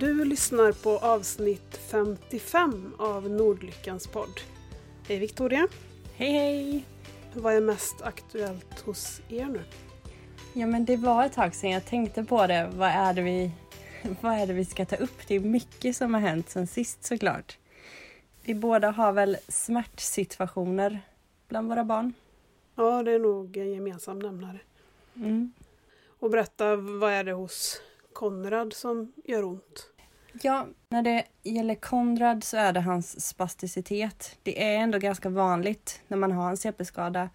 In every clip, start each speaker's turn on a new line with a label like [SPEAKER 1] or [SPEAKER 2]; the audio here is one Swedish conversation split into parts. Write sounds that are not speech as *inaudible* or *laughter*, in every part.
[SPEAKER 1] Du lyssnar på avsnitt 55 av Nordlyckans podd. Hej Victoria!
[SPEAKER 2] Hej hej!
[SPEAKER 1] Vad är mest aktuellt hos er nu?
[SPEAKER 2] Ja men det var ett tag sedan jag tänkte på det. Vad är det vi, *laughs* vad är det vi ska ta upp? Det är mycket som har hänt sen sist såklart. Vi båda har väl smärtsituationer bland våra barn.
[SPEAKER 1] Ja, det är nog en gemensam nämnare.
[SPEAKER 2] Mm.
[SPEAKER 1] Och berätta, vad är det hos Konrad som gör ont?
[SPEAKER 2] Ja, när det gäller Konrad så är det hans spasticitet. Det är ändå ganska vanligt när man har en CP-skada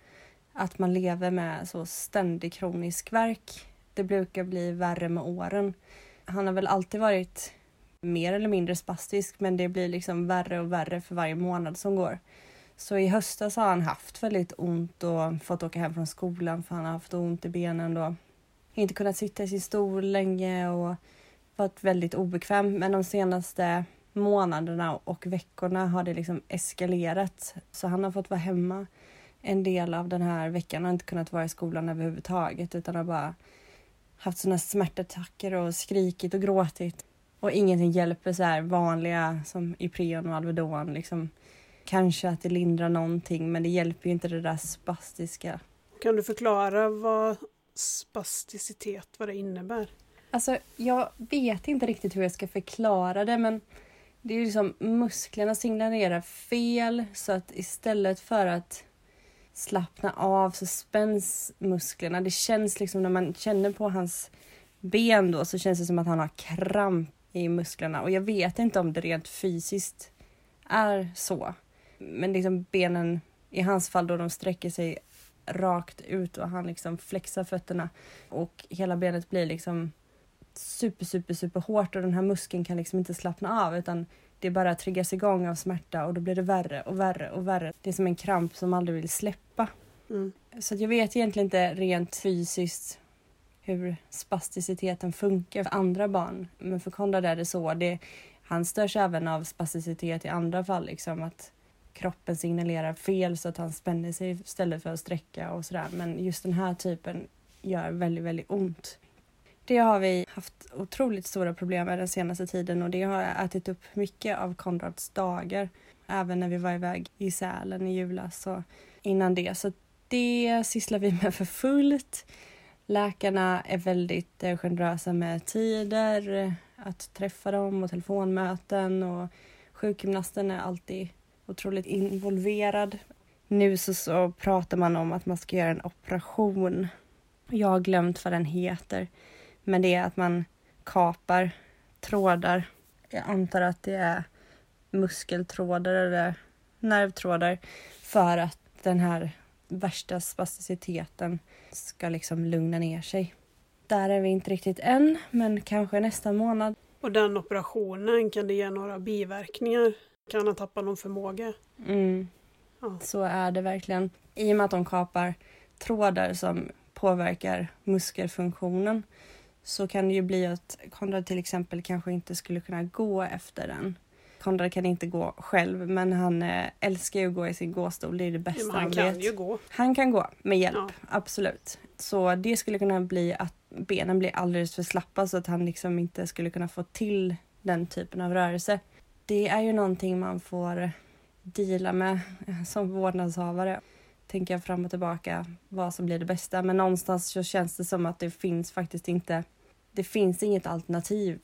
[SPEAKER 2] att man lever med så ständig kronisk värk. Det brukar bli värre med åren. Han har väl alltid varit mer eller mindre spastisk men det blir liksom värre och värre för varje månad som går. Så i höstas har han haft väldigt ont och fått åka hem från skolan för han har haft ont i benen då. Inte kunnat sitta i sin stol länge och varit väldigt obekväm. Men de senaste månaderna och veckorna har det liksom eskalerat. Så han har fått vara hemma en del av den här veckan och inte kunnat vara i skolan överhuvudtaget utan har bara haft såna smärtattacker och skrikit och gråtit. Och ingenting hjälper så här vanliga som Ipren och Alvedon liksom. Kanske att det lindrar någonting men det hjälper ju inte det där spastiska.
[SPEAKER 1] Kan du förklara vad spasticitet, vad det innebär?
[SPEAKER 2] Alltså, jag vet inte riktigt hur jag ska förklara det, men det är ju som musklerna signalerar fel så att istället för att slappna av så spänns musklerna. Det känns liksom när man känner på hans ben då så känns det som att han har kramp i musklerna och jag vet inte om det rent fysiskt är så. Men liksom benen i hans fall då de sträcker sig rakt ut och han liksom flexar fötterna och hela benet blir liksom super, super, super hårt och den här muskeln kan liksom inte slappna av utan det bara triggas igång av smärta och då blir det värre och värre och värre. Det är som en kramp som aldrig vill släppa.
[SPEAKER 1] Mm.
[SPEAKER 2] Så jag vet egentligen inte rent fysiskt hur spasticiteten funkar för andra barn. Men för Konrad är det så. Det, han störs även av spasticitet i andra fall. Liksom att kroppen signalerar fel så att han spänner sig istället för att sträcka och sådär. Men just den här typen gör väldigt, väldigt ont. Det har vi haft otroligt stora problem med den senaste tiden och det har ätit upp mycket av Konrads dagar. Även när vi var iväg i Sälen i julas och innan det. Så det sysslar vi med för fullt. Läkarna är väldigt eh, generösa med tider, att träffa dem och telefonmöten och sjukgymnasten är alltid otroligt involverad. Nu så, så pratar man om att man ska göra en operation. Jag har glömt vad den heter. Men det är att man kapar trådar. Jag antar att det är muskeltrådar eller nervtrådar för att den här värsta spasticiteten ska liksom lugna ner sig. Där är vi inte riktigt än, men kanske nästa månad.
[SPEAKER 1] Och den operationen, kan det ge några biverkningar? Kan han tappa någon förmåga?
[SPEAKER 2] Mm.
[SPEAKER 1] Ja.
[SPEAKER 2] Så är det verkligen. I och med att de kapar trådar som påverkar muskelfunktionen så kan det ju bli att Konrad till exempel kanske inte skulle kunna gå efter den. Konrad kan inte gå själv men han eh, älskar ju att gå i sin gåstol. Det är det bästa
[SPEAKER 1] Men han
[SPEAKER 2] han
[SPEAKER 1] kan
[SPEAKER 2] vet.
[SPEAKER 1] ju gå.
[SPEAKER 2] Han kan gå med hjälp,
[SPEAKER 1] Ja.
[SPEAKER 2] absolut. Så det skulle kunna bli att benen blir alldeles för slappa så att han liksom inte skulle kunna få till den typen av rörelse. Det är ju någonting man får deala med eh, som vårdnadshavare. Tänker jag fram och tillbaka vad som blir det bästa. Men någonstans så känns det som att det finns faktiskt inte. Det finns inget alternativ.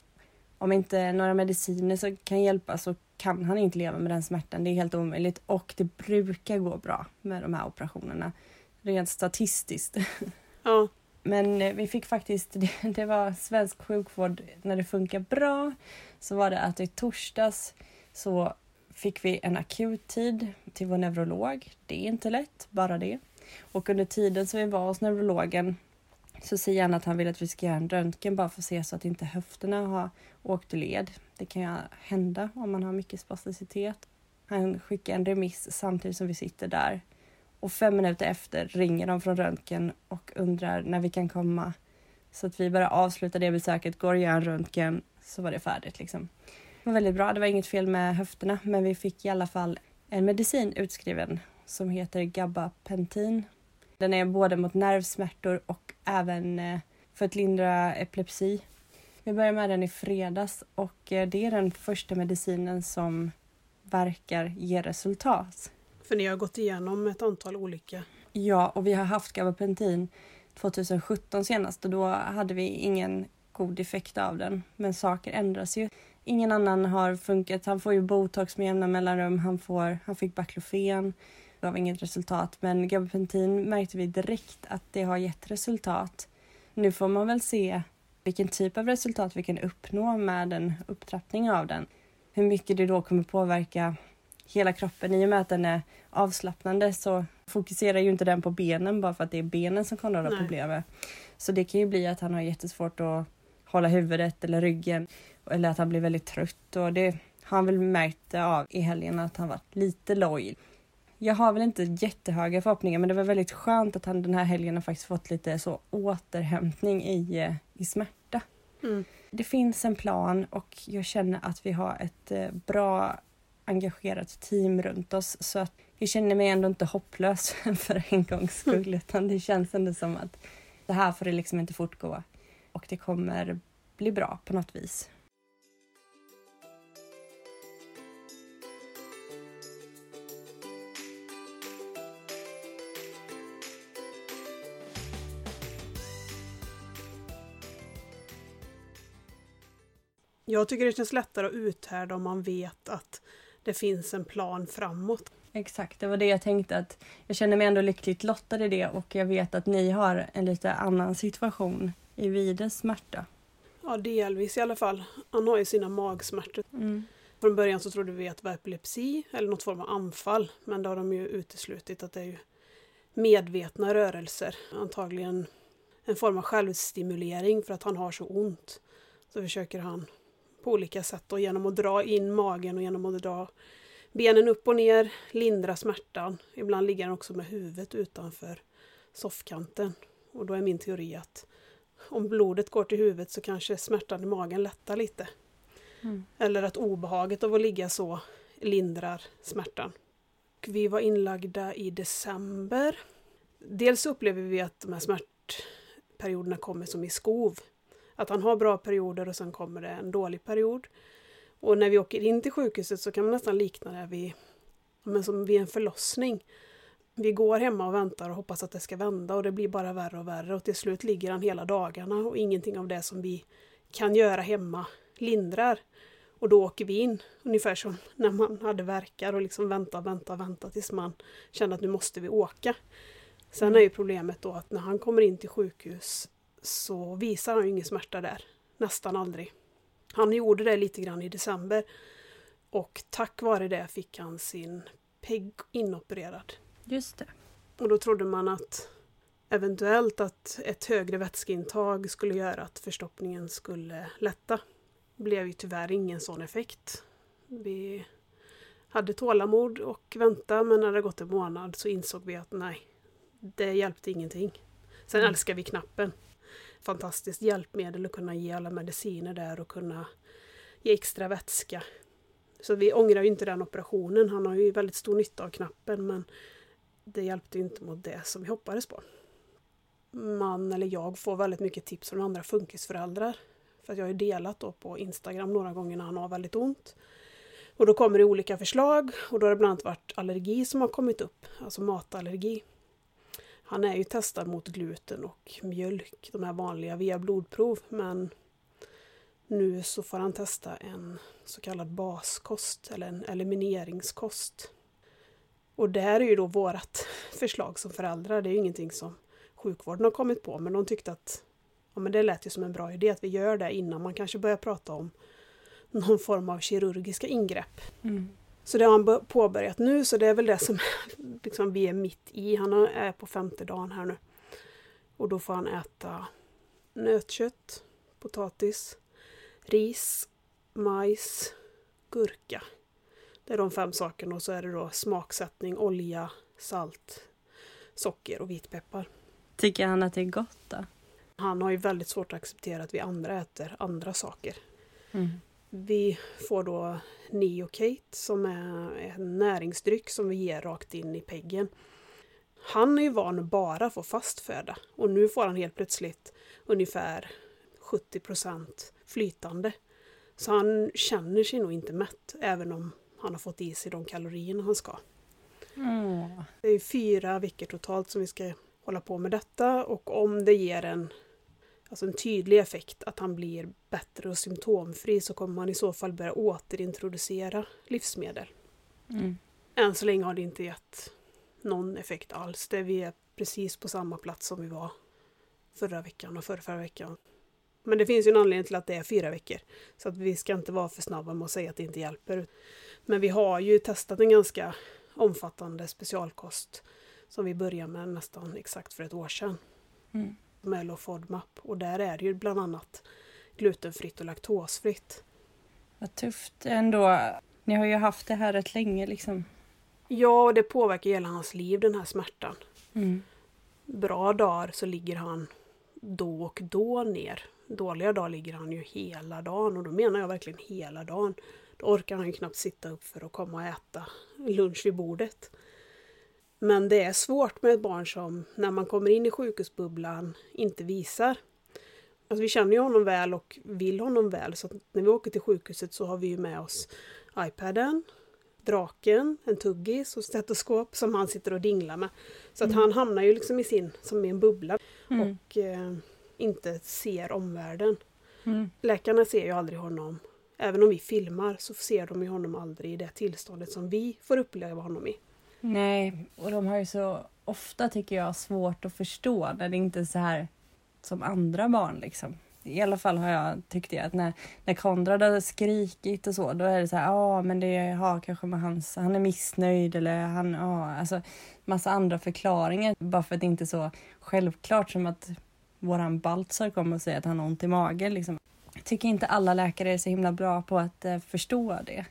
[SPEAKER 2] Om inte några mediciner så kan hjälpa så kan han inte leva med den smärtan. Det är helt omöjligt och det brukar gå bra med de här operationerna. Rent statistiskt.
[SPEAKER 1] Ja.
[SPEAKER 2] Men eh, vi fick faktiskt, *laughs* det, det var svensk sjukvård när det funkar bra. Så var det att i torsdags så fick vi en akuttid till vår neurolog. Det är inte lätt, bara det. Och under tiden som vi var hos neurologen så säger han att han vill att vi ska göra en röntgen bara för att se så att inte höfterna har åkt ur led. Det kan ju hända om man har mycket spasticitet. Han skickar en remiss samtidigt som vi sitter där. Och fem minuter efter ringer de från röntgen och undrar när vi kan komma. Så att vi bara avslutar det besöket, går och gör en röntgen, så var det färdigt liksom. Det var väldigt bra, det var inget fel med höfterna men vi fick i alla fall en medicin utskriven som heter Gabapentin. Den är både mot nervsmärtor och även eh, för att lindra epilepsi. Vi började med den i fredags och eh, det är den första medicinen som verkar ge resultat.
[SPEAKER 1] För ni har gått igenom ett antal olika...
[SPEAKER 2] Ja, och vi har haft gabapentin 2017 senast och då hade vi ingen god effekt av den. Men saker ändras ju. Ingen annan har funkat. Han får ju botox med jämna mellanrum. Han, får, han fick baklofen. gav inget resultat. Men gabapentin märkte vi direkt att det har gett resultat. Nu får man väl se vilken typ av resultat vi kan uppnå med en upptrappning av den. Hur mycket det då kommer påverka hela kroppen. I och med att den är avslappnande så fokuserar ju inte den på benen bara för att det är benen som Konrad har problem med. Så det kan ju bli att han har jättesvårt att hålla huvudet eller ryggen eller att han blir väldigt trött och det har han väl märkt av i helgen att han varit lite loj. Jag har väl inte jättehöga förhoppningar men det var väldigt skönt att han den här helgen har faktiskt fått lite så återhämtning i, i smärta.
[SPEAKER 1] Mm.
[SPEAKER 2] Det finns en plan och jag känner att vi har ett eh, bra engagerat team runt oss så att jag känner mig ändå inte hopplös *laughs* för en gångs skull mm. utan det känns ändå som att det här får det liksom inte fortgå och det kommer bli bra på något vis.
[SPEAKER 1] Jag tycker det känns lättare att uthärda om man vet att det finns en plan framåt.
[SPEAKER 2] Exakt, det var det jag tänkte att jag känner mig ändå lyckligt lottad i det och jag vet att ni har en lite annan situation i Vides smärta.
[SPEAKER 1] Ja, delvis i alla fall. Han har ju sina magsmärtor.
[SPEAKER 2] Mm.
[SPEAKER 1] Från början så trodde vi att det var epilepsi eller något form av anfall, men det har de ju uteslutit att det är ju medvetna rörelser. Antagligen en form av självstimulering för att han har så ont. Så försöker han på olika sätt och genom att dra in magen och genom att dra benen upp och ner, lindra smärtan. Ibland ligger han också med huvudet utanför soffkanten. Och då är min teori att om blodet går till huvudet så kanske smärtan i magen lättar lite. Mm. Eller att obehaget av att ligga så lindrar smärtan. Vi var inlagda i december. Dels upplever vi att de här smärtperioderna kommer som i skov. Att han har bra perioder och sen kommer det en dålig period. Och när vi åker in till sjukhuset så kan man nästan likna det vid, men som vid en förlossning. Vi går hemma och väntar och hoppas att det ska vända och det blir bara värre och värre och till slut ligger han hela dagarna och ingenting av det som vi kan göra hemma lindrar. Och då åker vi in, ungefär som när man hade verkar och liksom vänta, vänta, vänta tills man kände att nu måste vi åka. Sen är ju problemet då att när han kommer in till sjukhus så visar han ju ingen smärta där. Nästan aldrig. Han gjorde det lite grann i december och tack vare det fick han sin PEG inopererad.
[SPEAKER 2] Just det.
[SPEAKER 1] Och då trodde man att eventuellt att ett högre vätskeintag skulle göra att förstoppningen skulle lätta. Det blev ju tyvärr ingen sån effekt. Vi hade tålamod och vänta men när det gått en månad så insåg vi att nej, det hjälpte ingenting. Sen mm. älskar vi knappen fantastiskt hjälpmedel att kunna ge alla mediciner där och kunna ge extra vätska. Så vi ångrar ju inte den operationen. Han har ju väldigt stor nytta av knappen men det hjälpte inte mot det som vi hoppades på. Man eller jag får väldigt mycket tips från andra funkisföräldrar. För att jag har delat då på Instagram några gånger när han har väldigt ont. Och då kommer det olika förslag och då har det bland annat varit allergi som har kommit upp, alltså matallergi. Han är ju testad mot gluten och mjölk, de här vanliga via blodprov, men nu så får han testa en så kallad baskost eller en elimineringskost. Och det här är ju då vårt *laughs* förslag som föräldrar, det är ju ingenting som sjukvården har kommit på, men de tyckte att ja, men det lät ju som en bra idé att vi gör det innan man kanske börjar prata om någon form av kirurgiska ingrepp.
[SPEAKER 2] Mm.
[SPEAKER 1] Så det har han påbörjat nu, så det är väl det som *laughs* liksom, vi är mitt i. Han är på femte dagen här nu. Och då får han äta nötkött, potatis, ris, majs, gurka. Det är de fem sakerna och så är det då smaksättning, olja, salt, socker och vitpeppar.
[SPEAKER 2] Tycker han att det är gott då?
[SPEAKER 1] Han har ju väldigt svårt att acceptera att vi andra äter andra saker.
[SPEAKER 2] Mm.
[SPEAKER 1] Vi får då Neocate som är en näringsdryck som vi ger rakt in i peggen. Han är ju van att bara få fast föda och nu får han helt plötsligt ungefär 70% flytande. Så han känner sig nog inte mätt även om han har fått i sig de kalorierna han ska.
[SPEAKER 2] Mm.
[SPEAKER 1] Det är fyra veckor totalt som vi ska hålla på med detta och om det ger en, alltså en tydlig effekt att han blir bättre och symptomfri så kommer man i så fall börja återintroducera livsmedel.
[SPEAKER 2] Mm.
[SPEAKER 1] Än så länge har det inte gett någon effekt alls. Det vi är precis på samma plats som vi var förra veckan och förra, förra veckan. Men det finns ju en anledning till att det är fyra veckor. Så att vi ska inte vara för snabba med att säga att det inte hjälper. Men vi har ju testat en ganska omfattande specialkost som vi började med nästan exakt för ett år sedan.
[SPEAKER 2] Mm.
[SPEAKER 1] Med Low FODMAP. Och där är det ju bland annat glutenfritt och laktosfritt.
[SPEAKER 2] Vad tufft ändå. Ni har ju haft det här rätt länge liksom.
[SPEAKER 1] Ja, och det påverkar hela hans liv, den här smärtan.
[SPEAKER 2] Mm.
[SPEAKER 1] Bra dagar så ligger han då och då ner. Dåliga dagar ligger han ju hela dagen och då menar jag verkligen hela dagen. Då orkar han ju knappt sitta upp för att komma och äta lunch vid bordet. Men det är svårt med ett barn som när man kommer in i sjukhusbubblan inte visar. Alltså vi känner ju honom väl och vill honom väl så när vi åker till sjukhuset så har vi ju med oss iPaden, draken, en tuggis och stetoskop som han sitter och dinglar med. Så att
[SPEAKER 2] Mm.
[SPEAKER 1] han hamnar ju liksom i sin, som i en bubbla
[SPEAKER 2] Mm.
[SPEAKER 1] och eh, inte ser omvärlden.
[SPEAKER 2] Mm.
[SPEAKER 1] Läkarna ser ju aldrig honom. Även om vi filmar så ser de ju honom aldrig i det tillståndet som vi får uppleva honom i.
[SPEAKER 2] Nej, och de har ju så ofta tycker jag svårt att förstå när det inte är så här som andra barn liksom. I alla fall har jag tyckt det att när, när Konrad har skrikit och så då är det så här, ja men det har kanske med hans, han är missnöjd eller han, ja alltså massa andra förklaringar bara för att det inte är så självklart som att våran Baltzar kommer och säger att han har ont i magen liksom. Jag tycker inte alla läkare är så himla bra på att eh, förstå det.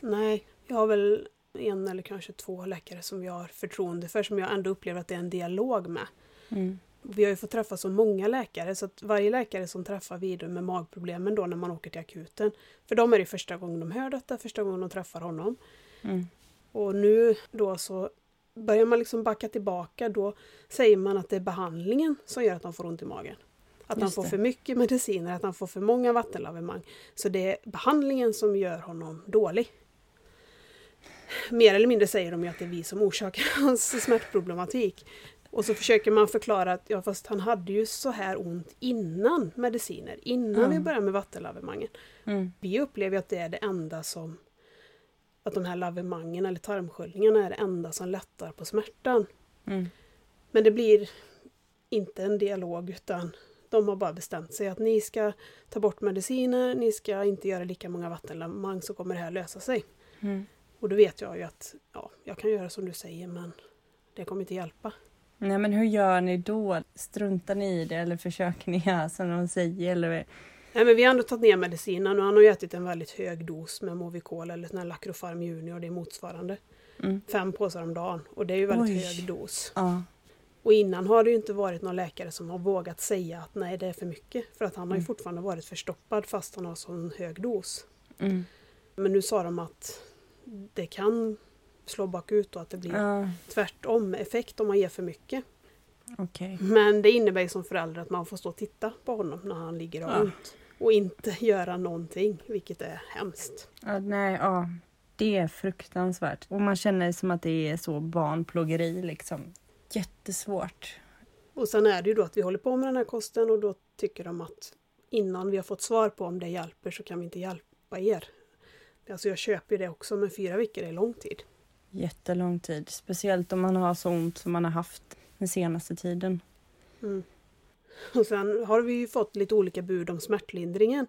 [SPEAKER 1] Nej, jag har väl en eller kanske två läkare som jag har förtroende för som jag ändå upplever att det är en dialog med.
[SPEAKER 2] Mm.
[SPEAKER 1] Vi har ju fått träffa så många läkare så att varje läkare som träffar vidare med magproblemen då när man åker till akuten. För dem är det första gången de hör detta, första gången de träffar honom.
[SPEAKER 2] Mm.
[SPEAKER 1] Och nu då så börjar man liksom backa tillbaka då säger man att det är behandlingen som gör att de får ont i magen. Att han får
[SPEAKER 2] det.
[SPEAKER 1] för mycket mediciner, att han får för många vattenlavemang. Så det är behandlingen som gör honom dålig. Mer eller mindre säger de ju att det är vi som orsakar *laughs* hans smärtproblematik. Och så försöker man förklara att ja, fast han hade ju så här ont innan mediciner, innan
[SPEAKER 2] Mm.
[SPEAKER 1] vi började med vattenlavemangen.
[SPEAKER 2] Mm.
[SPEAKER 1] Vi upplever att det är det enda som... Att de här lavemangen eller tarmsköljningarna är det enda som lättar på smärtan.
[SPEAKER 2] Mm.
[SPEAKER 1] Men det blir inte en dialog utan de har bara bestämt sig att ni ska ta bort mediciner, ni ska inte göra lika många vattenlavemang så kommer det här lösa sig.
[SPEAKER 2] Mm.
[SPEAKER 1] Och då vet jag ju att ja, jag kan göra som du säger men det kommer inte hjälpa.
[SPEAKER 2] Nej men hur gör ni då? Struntar ni i det eller försöker ni *laughs* göra som de säger? Eller?
[SPEAKER 1] Nej, men vi har ändå tagit ner medicinen och han har ju ätit en väldigt hög dos med Movicol eller sån här Lacrofarm Junior, det är motsvarande.
[SPEAKER 2] Mm.
[SPEAKER 1] Fem påsar om dagen och det är ju väldigt
[SPEAKER 2] Oj.
[SPEAKER 1] hög dos.
[SPEAKER 2] Ja.
[SPEAKER 1] Och innan har det ju inte varit någon läkare som har vågat säga att nej det är för mycket. För att han har ju
[SPEAKER 2] Mm.
[SPEAKER 1] fortfarande varit förstoppad fast han har sån hög dos.
[SPEAKER 2] Mm.
[SPEAKER 1] Men nu sa de att det kan slå bakut och att det blir
[SPEAKER 2] Ja,
[SPEAKER 1] tvärtom effekt om man ger för mycket.
[SPEAKER 2] okej.
[SPEAKER 1] Men det innebär ju som förälder att man får stå och titta på honom när han ligger och
[SPEAKER 2] Ja.
[SPEAKER 1] ont. Och inte *laughs* göra någonting, vilket är hemskt.
[SPEAKER 2] Ja, nej, ja. Det är fruktansvärt. Och man känner som att det är så barnplågeri liksom. Jättesvårt.
[SPEAKER 1] Och sen är det ju då att vi håller på med den här kosten och då tycker de att innan vi har fått svar på om det hjälper så kan vi inte hjälpa er. Alltså jag köper ju det också men fyra veckor är lång tid.
[SPEAKER 2] Jättelång tid. Speciellt om man har så ont som man har haft den senaste tiden.
[SPEAKER 1] Mm. Och sen har vi ju fått lite olika bud om smärtlindringen.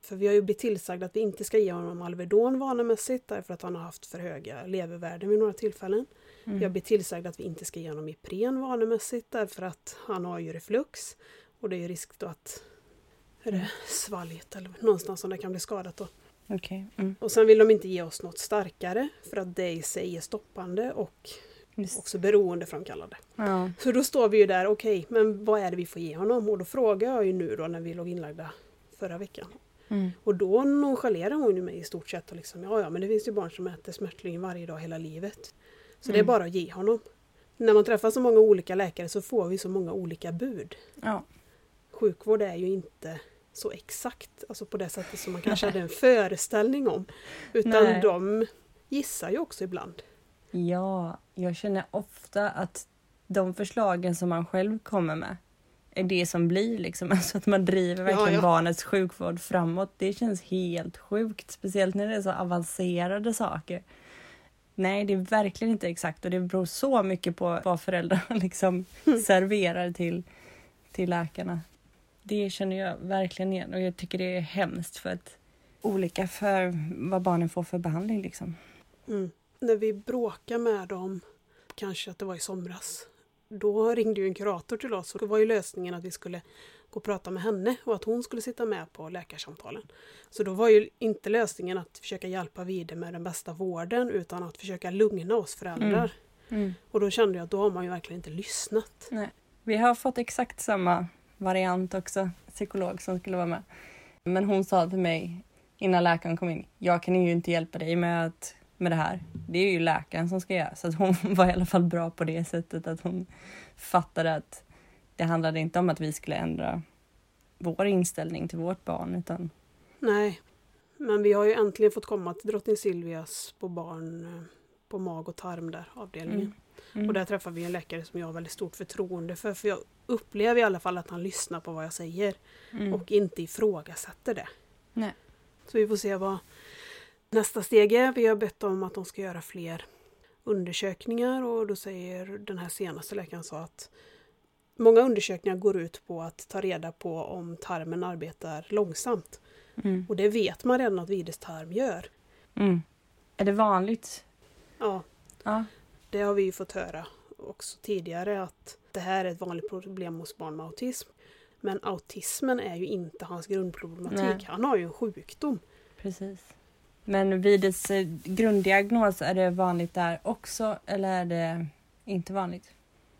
[SPEAKER 1] För vi har ju blivit tillsagda att vi inte ska ge honom Alvedon vanemässigt därför att han har haft för höga levervärden vid några tillfällen.
[SPEAKER 2] Mm.
[SPEAKER 1] Vi har blivit tillsagda att vi inte ska ge honom Ipren vanemässigt därför att han har ju reflux. Och det är ju risk då att är det svalget eller någonstans som det kan bli skadat då.
[SPEAKER 2] Okej. Mm.
[SPEAKER 1] Och sen vill de inte ge oss något starkare för att det i sig är stoppande och
[SPEAKER 2] Just.
[SPEAKER 1] också beroendeframkallande.
[SPEAKER 2] Ja.
[SPEAKER 1] Så då står vi ju där, okej, men vad är det vi får ge honom? Och då frågar jag ju nu då när vi låg inlagda förra veckan.
[SPEAKER 2] Mm.
[SPEAKER 1] Och då nonchalerar hon ju mig i stort sett och liksom, ja ja men det finns ju barn som äter smärtlindring varje dag hela livet. Så det är
[SPEAKER 2] Mm.
[SPEAKER 1] bara att ge honom. När man träffar så många olika läkare så får vi så många olika bud.
[SPEAKER 2] Ja.
[SPEAKER 1] Sjukvård är ju inte så exakt, alltså på det sättet som man kanske hade en föreställning om. Utan
[SPEAKER 2] Nej.
[SPEAKER 1] de gissar ju också ibland.
[SPEAKER 2] Ja, jag känner ofta att de förslagen som man själv kommer med är det som blir liksom, *laughs* alltså att man driver verkligen
[SPEAKER 1] Ja, ja.
[SPEAKER 2] barnets sjukvård framåt. Det känns helt sjukt, speciellt när det är så avancerade saker. Nej, det är verkligen inte exakt och det beror så mycket på vad föräldrarna *laughs* liksom serverar till, till läkarna. Det känner jag verkligen igen och jag tycker det är hemskt för att olika för vad barnen får för behandling liksom.
[SPEAKER 1] Mm. När vi bråkade med dem, kanske att det var i somras, då ringde ju en kurator till oss och då var ju lösningen att vi skulle gå och prata med henne och att hon skulle sitta med på läkarsamtalen. Så då var ju inte lösningen att försöka hjälpa vidare med den bästa vården utan att försöka lugna oss föräldrar.
[SPEAKER 2] Mm.
[SPEAKER 1] Och då kände jag att då har man ju verkligen inte lyssnat.
[SPEAKER 2] Nej. Vi har fått exakt samma variant också, psykolog som skulle vara med. Men hon sa till mig innan läkaren kom in, jag kan ju inte hjälpa dig med, att, med det här. Det är ju läkaren som ska göra. Så att hon *laughs* var i alla fall bra på det sättet att hon fattade att det handlade inte om att vi skulle ändra vår inställning till vårt barn utan
[SPEAKER 1] Nej, men vi har ju äntligen fått komma till Drottning Silvias på barn eh, på mag och tarm där, avdelningen.
[SPEAKER 2] Mm. Mm.
[SPEAKER 1] Och där träffar vi en läkare som jag har väldigt stort förtroende för. För jag upplever i alla fall att han lyssnar på vad jag säger
[SPEAKER 2] Mm.
[SPEAKER 1] och inte ifrågasätter det.
[SPEAKER 2] Nej.
[SPEAKER 1] Så vi får se vad nästa steg är. Vi har bett om att de ska göra fler undersökningar och då säger den här senaste läkaren så att många undersökningar går ut på att ta reda på om tarmen arbetar långsamt.
[SPEAKER 2] Mm.
[SPEAKER 1] Och det vet man redan att Vides tarm gör.
[SPEAKER 2] Mm. Är det vanligt?
[SPEAKER 1] Ja,
[SPEAKER 2] Ja.
[SPEAKER 1] Det har vi ju fått höra också tidigare att det här är ett vanligt problem hos barn med autism. Men autismen är ju inte hans grundproblematik.
[SPEAKER 2] Nej.
[SPEAKER 1] Han har ju en sjukdom.
[SPEAKER 2] Precis. Men vid dess eh, grunddiagnos, är det vanligt där också eller är det inte vanligt?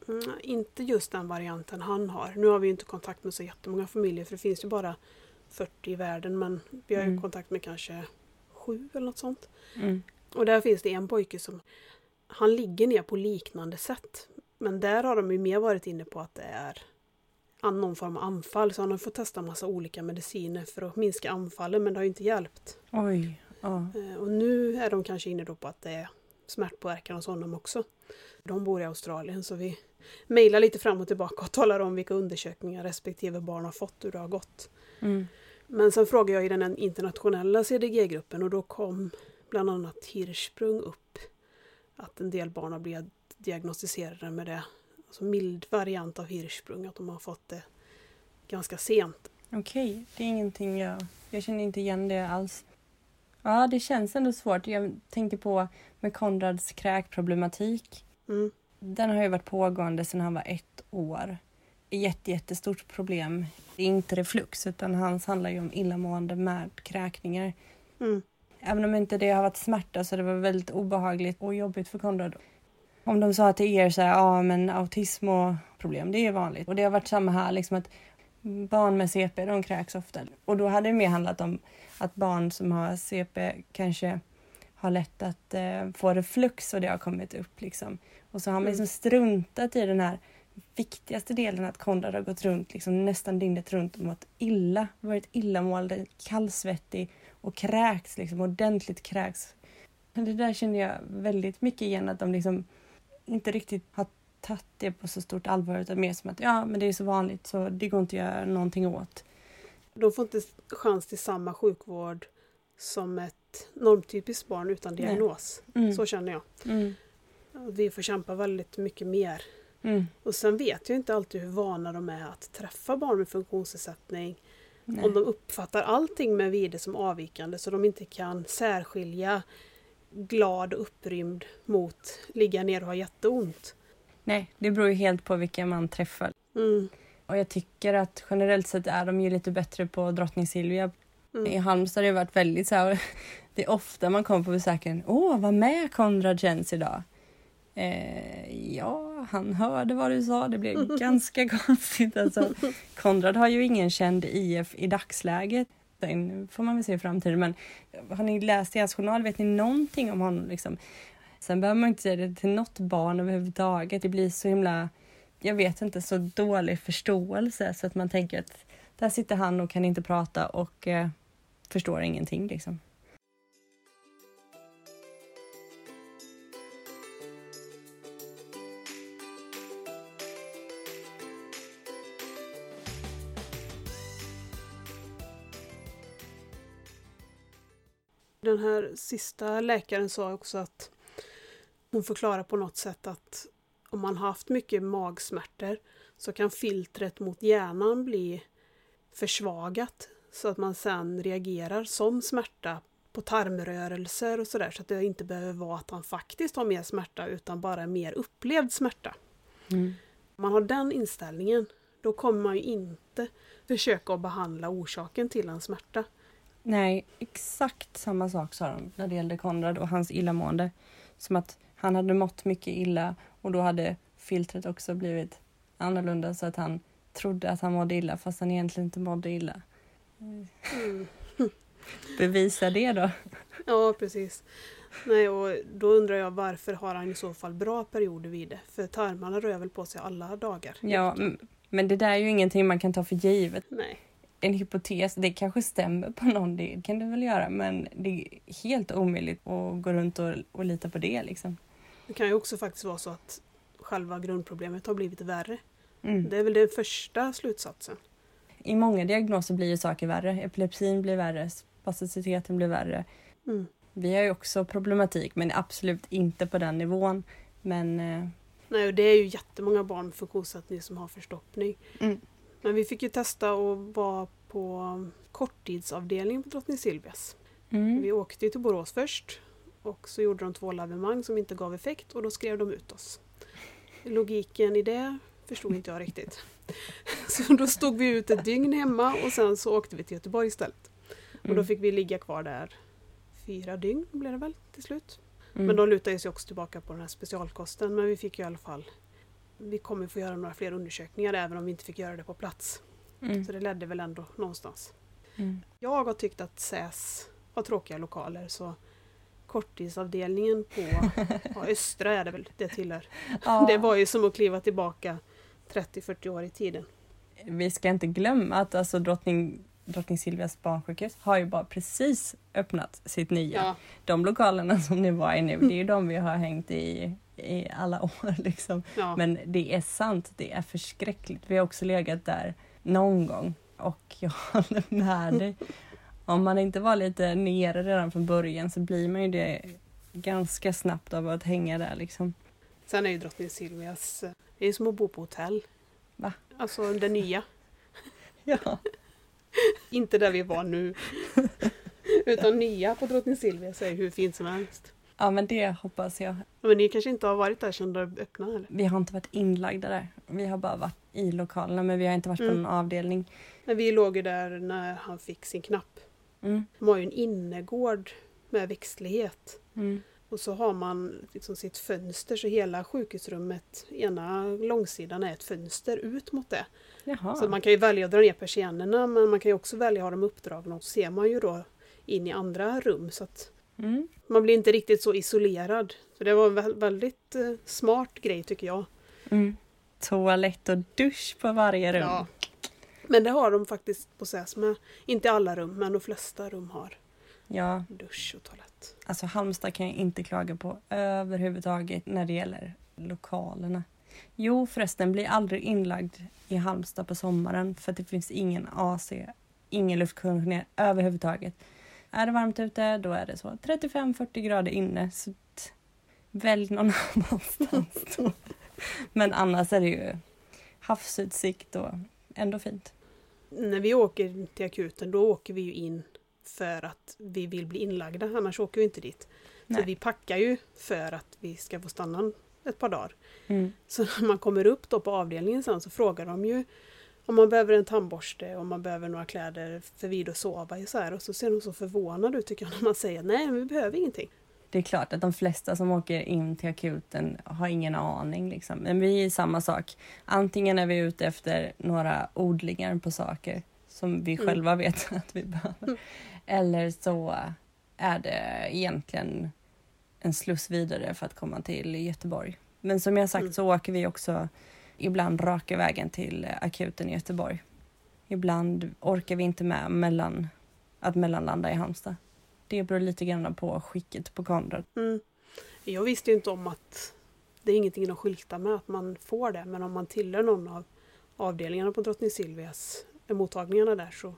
[SPEAKER 1] Mm, inte just den varianten han har. Nu har vi inte kontakt med så jättemånga familjer för det finns ju bara 40 i världen men vi har ju
[SPEAKER 2] Mm.
[SPEAKER 1] kontakt med kanske sju eller något sånt.
[SPEAKER 2] Mm.
[SPEAKER 1] Och där finns det en pojke som han ligger ner på liknande sätt. Men där har de ju mer varit inne på att det är någon form av anfall. Så han har fått testa massa olika mediciner för att minska anfallen men det har ju inte hjälpt.
[SPEAKER 2] Oj. Ja.
[SPEAKER 1] Eh, Och nu är de kanske inne på att det är smärtpåverkan hos honom också. De bor i Australien så vi mejlar lite fram och tillbaka och talar om vilka undersökningar respektive barn har fått, hur det har gått.
[SPEAKER 2] Mm.
[SPEAKER 1] Men sen frågade jag i den internationella CDG-gruppen och då kom bland annat Hirschsprung upp. Att en del barn har blivit diagnostiserade med det. Alltså mild variant av Hirschsprung, att de har fått det ganska sent.
[SPEAKER 2] Okej, det är ingenting jag... Jag känner inte igen det alls. Ja, det känns ändå svårt. Jag tänker på med Konrads kräkproblematik.
[SPEAKER 1] Mm.
[SPEAKER 2] Den har ju varit pågående sedan han var ett år. Jätte, jättestort problem. Det är inte reflux, utan hans handlar ju om illamående med kräkningar.
[SPEAKER 1] Mm.
[SPEAKER 2] Även om inte det har varit smärta så det var väldigt obehagligt och jobbigt för Konrad. Om de sa till er så här, ja men autism och problem, det är vanligt. Och det har varit samma här, liksom att barn med CP, de kräks ofta. Och då hade det mer handlat om att barn som har CP kanske har lätt att eh, få reflux och det har kommit upp liksom. Och så har man liksom struntat i den här viktigaste delen att Konrad har gått runt liksom nästan dygnet runt och mått illa, varit illamående, kallsvettig och kräks liksom ordentligt kräks. Det där känner jag väldigt mycket igen att de liksom inte riktigt har tagit det på så stort allvar utan mer som att ja men det är så vanligt så det går inte att göra någonting åt.
[SPEAKER 1] De får inte chans till samma sjukvård som ett normtypiskt barn utan diagnos.
[SPEAKER 2] Mm.
[SPEAKER 1] Så känner jag.
[SPEAKER 2] Mm.
[SPEAKER 1] Vi får kämpa väldigt mycket mer.
[SPEAKER 2] Mm.
[SPEAKER 1] Och sen vet jag inte alltid hur vana de är att träffa barn med funktionsnedsättning.
[SPEAKER 2] Nej.
[SPEAKER 1] Om de uppfattar allting med vide som avvikande så de inte kan särskilja glad och upprymd mot ligga ner och ha jätteont.
[SPEAKER 2] Nej, det beror ju helt på vilka man träffar.
[SPEAKER 1] Mm.
[SPEAKER 2] Och jag tycker att generellt sett är de ju lite bättre på Drottning Silvia. I
[SPEAKER 1] Mm.
[SPEAKER 2] Halmstad har det varit väldigt så här, *laughs* det är ofta man kommer på besöken, åh vad med Konrad känns idag. Eh, ja, han hörde vad du sa, det blev *laughs* ganska konstigt alltså. Konrad har ju ingen känd IF i dagsläget. Den får man väl se i framtiden men har ni läst i hans journal, vet ni någonting om honom liksom? Sen behöver man inte säga det till något barn överhuvudtaget. Det blir så himla, jag vet inte, så dålig förståelse så att man tänker att där sitter han och kan inte prata och eh, förstår ingenting liksom.
[SPEAKER 1] Den här sista läkaren sa också att hon förklarar på något sätt att om man har haft mycket magsmärtor så kan filtret mot hjärnan bli försvagat så att man sen reagerar som smärta på tarmrörelser och sådär så att det inte behöver vara att han faktiskt har mer smärta utan bara mer upplevd smärta.
[SPEAKER 2] Mm.
[SPEAKER 1] Om man har den inställningen då kommer man ju inte försöka att behandla orsaken till en smärta.
[SPEAKER 2] Nej, exakt samma sak sa de när det gällde Konrad och hans illamående. Som att han hade mått mycket illa och då hade filtret också blivit annorlunda så att han trodde att han mådde illa fast han egentligen inte mådde illa.
[SPEAKER 1] Mm. *laughs*
[SPEAKER 2] Bevisa det då.
[SPEAKER 1] Ja, precis. Nej, och då undrar jag varför har han i så fall bra perioder vid det? För tarmarna rör väl på sig alla dagar?
[SPEAKER 2] Ja, men det där är ju ingenting man kan ta för givet.
[SPEAKER 1] Nej.
[SPEAKER 2] En hypotes, det kanske stämmer på någon, det kan det väl göra, men det är helt omöjligt att gå runt och, och lita på det liksom.
[SPEAKER 1] Det kan ju också faktiskt vara så att själva grundproblemet har blivit värre.
[SPEAKER 2] Mm.
[SPEAKER 1] Det är väl den första slutsatsen.
[SPEAKER 2] I många diagnoser blir ju saker värre. Epilepsin blir värre, spasticiteten blir värre.
[SPEAKER 1] Mm.
[SPEAKER 2] Vi har ju också problematik, men absolut inte på den nivån. Men eh,
[SPEAKER 1] Nej, och det är ju jättemånga barn med funktionsnedsättning som har förstoppning.
[SPEAKER 2] Mm.
[SPEAKER 1] Men vi fick ju testa att vara på korttidsavdelningen på Drottning Silvias.
[SPEAKER 2] mm,
[SPEAKER 1] Vi åkte till Borås först och så gjorde de två lavemang som inte gav effekt och då skrev de ut oss. Logiken i det förstod inte jag riktigt. *laughs* Så då stod vi ut ett dygn hemma och sen så åkte vi till Göteborg istället. Och då
[SPEAKER 2] mm,
[SPEAKER 1] fick vi ligga kvar där fyra dygn blev det väl till slut.
[SPEAKER 2] mm.
[SPEAKER 1] Men de lutade sig också tillbaka på den här specialkosten men vi fick ju i alla fall vi kommer få göra några fler undersökningar även om vi inte fick göra det på plats.
[SPEAKER 2] Mm,
[SPEAKER 1] Så det ledde väl ändå någonstans.
[SPEAKER 2] mm.
[SPEAKER 1] Jag har tyckt att SÄS har tråkiga lokaler så korttidsavdelningen på *laughs* ja, Östra är det väl det tillhör.
[SPEAKER 2] Ja, *laughs*
[SPEAKER 1] Det var ju som att kliva tillbaka 30-40 år i tiden.
[SPEAKER 2] Vi ska inte glömma att alltså drottning, drottning Silvias barnsjukhus har ju bara precis öppnat sitt nya.
[SPEAKER 1] Ja,
[SPEAKER 2] De lokalerna som ni var i nu, det är ju de vi har hängt i i alla *laughs* år. Liksom.
[SPEAKER 1] ja.
[SPEAKER 2] Men det är sant, det är förskräckligt. Vi har också legat där någon gång och *laughs* jag håller med dig. Om man inte var lite nere redan från början så blir man ju det ganska snabbt av att hänga där liksom.
[SPEAKER 1] Sen är ju Drottning Silvias, eh, det är som att bo på hotell.
[SPEAKER 2] Va?
[SPEAKER 1] Alltså det nya. *laughs*
[SPEAKER 2] Ja.
[SPEAKER 1] Inte där vi var nu. Utan nya på Drottning Silvias är hur fint som helst.
[SPEAKER 2] Ja, men det hoppas jag.
[SPEAKER 1] Men ni kanske inte har varit där sedan det öppnade eller?
[SPEAKER 2] Vi har inte varit inlagda där. Vi har bara varit i lokalerna men vi har inte varit på
[SPEAKER 1] Mm.
[SPEAKER 2] någon avdelning.
[SPEAKER 1] Men vi låg ju där när han fick sin knapp.
[SPEAKER 2] Mm.
[SPEAKER 1] De har ju en innergård med växtlighet.
[SPEAKER 2] Mm.
[SPEAKER 1] Och så har man liksom sitt fönster så hela sjukhusrummet, ena långsidan är ett fönster ut mot det.
[SPEAKER 2] Jaha.
[SPEAKER 1] Så man kan ju välja att dra ner persiennerna men man kan ju också välja att ha dem uppdragna och så ser man ju då in i andra rum så att
[SPEAKER 2] Mm.
[SPEAKER 1] man blir inte riktigt så isolerad. Så det var en vä- väldigt eh, smart grej tycker jag.
[SPEAKER 2] Mm. Toalett och dusch på varje rum.
[SPEAKER 1] Ja. Men det har de faktiskt på SÄS med. Inte alla rum men de flesta rum har
[SPEAKER 2] ja,
[SPEAKER 1] dusch och toalett.
[SPEAKER 2] alltså Halmstad kan jag inte klaga på överhuvudtaget när det gäller lokalerna. Jo förresten, bli aldrig inlagd i Halmstad på sommaren för det finns ingen AC, ingen luftkonditionering överhuvudtaget. Är det varmt ute, då är det så 35-40 grader inne. Så välj någon *laughs* annanstans då. Men annars är det ju havsutsikt och ändå fint.
[SPEAKER 1] När vi åker till akuten då åker vi ju in för att vi vill bli inlagda annars åker vi inte dit.
[SPEAKER 2] Nej.
[SPEAKER 1] Så vi packar ju för att vi ska få stanna ett par dagar.
[SPEAKER 2] Mm.
[SPEAKER 1] Så när man kommer upp då på avdelningen sen så frågar de ju om man behöver en tandborste, om man behöver några kläder för vid att sova i så här. Och så ser de så förvånade ut tycker jag *laughs* när man säger nej, vi behöver ingenting.
[SPEAKER 2] Det är klart att de flesta som åker in till akuten har ingen aning. Liksom. Men vi är samma sak. Antingen är vi ute efter några odlingar på saker som vi
[SPEAKER 1] Mm.
[SPEAKER 2] själva vet *laughs* att vi behöver.
[SPEAKER 1] Mm.
[SPEAKER 2] Eller så är det egentligen en sluss vidare för att komma till Göteborg. Men som jag sagt
[SPEAKER 1] Mm.
[SPEAKER 2] så åker vi också ibland raka vägen till akuten i Göteborg. ibland orkar vi inte med mellan, att mellanlanda i Halmstad. Det beror lite grann på skicket på Konrad.
[SPEAKER 1] Mm. Jag visste ju inte om att det är ingenting de skyltar med att man får det, men om man tillhör någon av avdelningarna på Drottning Silvias mottagningarna där så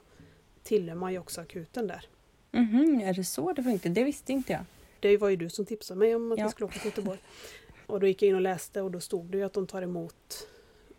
[SPEAKER 1] tillhör man ju också akuten där.
[SPEAKER 2] Mhm, är det så det funkar? Det visste inte jag.
[SPEAKER 1] Det var ju du som tipsade mig om att
[SPEAKER 2] Ja.
[SPEAKER 1] jag skulle åka till Göteborg. Och då gick jag in och läste och då stod det ju att de tar emot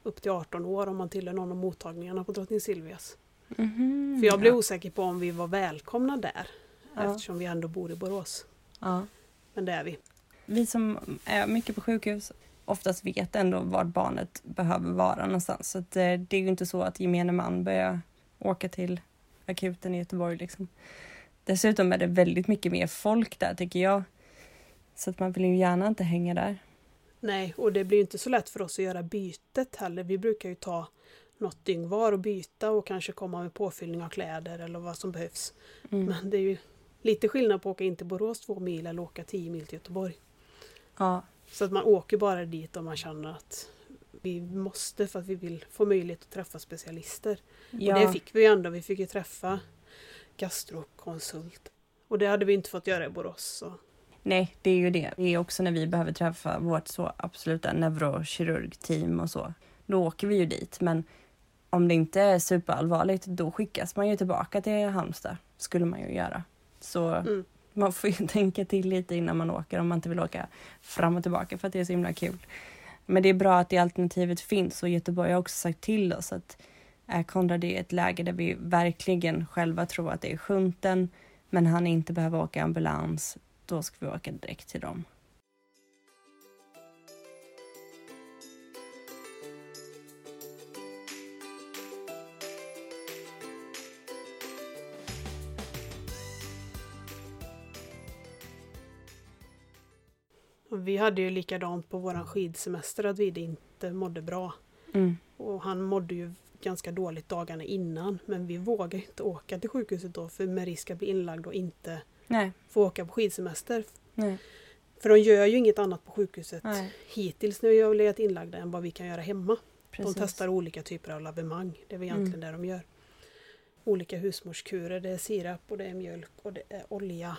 [SPEAKER 1] upp till 18 år om man tillhör någon av mottagningarna på Drottning Silvias.
[SPEAKER 2] Mhm,
[SPEAKER 1] För jag blev
[SPEAKER 2] ja.
[SPEAKER 1] osäker på om vi var välkomna där
[SPEAKER 2] Ja.
[SPEAKER 1] eftersom vi ändå bor i Borås.
[SPEAKER 2] Ja.
[SPEAKER 1] Men det är vi.
[SPEAKER 2] Vi som är mycket på sjukhus oftast vet ändå var barnet behöver vara någonstans. Så att, eh, det är ju inte så att gemene man börjar åka till akuten i Göteborg. Liksom. Dessutom är det väldigt mycket mer folk där tycker jag. Så att man vill ju gärna inte hänga där.
[SPEAKER 1] Nej, och det blir inte så lätt för oss att göra bytet heller. Vi brukar ju ta något dygn var och byta och kanske komma med påfyllning av kläder eller vad som behövs.
[SPEAKER 2] Mm.
[SPEAKER 1] Men det är ju lite skillnad på att åka in till Borås två mil eller åka tio mil till Göteborg.
[SPEAKER 2] Ja,
[SPEAKER 1] Så att man åker bara dit om man känner att vi måste för att vi vill få möjlighet att träffa specialister.
[SPEAKER 2] ja.
[SPEAKER 1] Och det fick vi ju ändå. Vi fick ju träffa gastrokonsult. Och det hade vi inte fått göra i Borås. Så.
[SPEAKER 2] Nej, det är ju det. Det är också när vi behöver träffa vårt så absoluta neurokirurgteam och så. Då åker vi ju dit. Men om det inte är superallvarligt, då skickas man ju tillbaka till Halmstad. Skulle man ju göra. Så
[SPEAKER 1] Mm.
[SPEAKER 2] man får ju *laughs* tänka till lite innan man åker om man inte vill åka fram och tillbaka för att det är så himla kul. Men det är bra att det alternativet finns och Göteborg har också sagt till oss att är Konrad i ett läge där vi verkligen själva tror att det är sjunten men han inte behöver åka ambulans, då ska vi åka direkt till dem.
[SPEAKER 1] Vi hade ju likadant på våran skidsemester att vi inte mådde bra.
[SPEAKER 2] Mm.
[SPEAKER 1] Och han mådde ju ganska dåligt dagarna innan. Men vi vågade inte åka till sjukhuset då för med risk att bli inlagd och inte
[SPEAKER 2] Nej,
[SPEAKER 1] få åka på skidsemester.
[SPEAKER 2] nej,
[SPEAKER 1] För de gör ju inget annat på sjukhuset
[SPEAKER 2] nej.
[SPEAKER 1] hittills när vi har legat inlagda än vad vi kan göra hemma.
[SPEAKER 2] Precis.
[SPEAKER 1] De testar olika typer av lavemang. Det är väl egentligen det de gör. Olika husmorskurer. Det är sirap och det är mjölk och det är olja.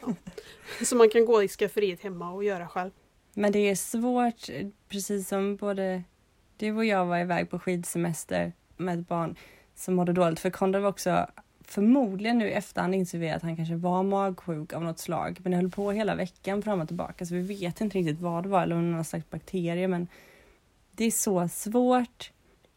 [SPEAKER 1] Ja. *laughs* Så man kan gå i skafferiet hemma och göra själv.
[SPEAKER 2] Men det är svårt, precis som både du och jag var iväg på skidsemester med ett barn som mådde dåligt. För Konrad var också, förmodligen nu i efterhand inser vi att han kanske var magsjuk av något slag. Men det höll på hela veckan fram och tillbaka så vi vet inte riktigt vad det var eller om det någon slags bakterie. Men det är så svårt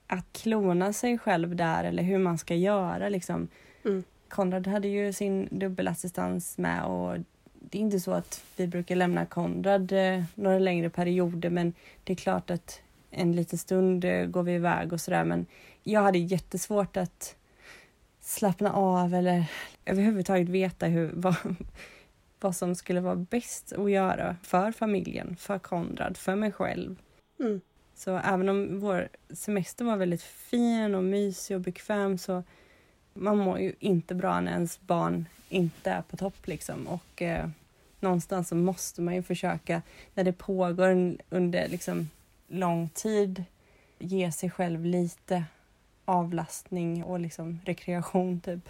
[SPEAKER 2] att klona sig själv där eller hur man ska göra liksom.
[SPEAKER 1] Mm.
[SPEAKER 2] Konrad hade ju sin dubbelassistans med och det är inte så att vi brukar lämna Konrad eh, några längre perioder men det är klart att en liten stund eh, går vi iväg och sådär men jag hade jättesvårt att slappna av eller överhuvudtaget veta hur, *laughs* vad, vad som skulle vara bäst att göra för familjen, för Konrad, för mig själv.
[SPEAKER 1] Mm.
[SPEAKER 2] Så även om vår semester var väldigt fin och mysig och bekväm så man mår ju inte bra när ens barn inte är på topp liksom. Och eh, någonstans så måste man ju försöka, när det pågår en, under liksom lång tid, ge sig själv lite avlastning och liksom rekreation typ.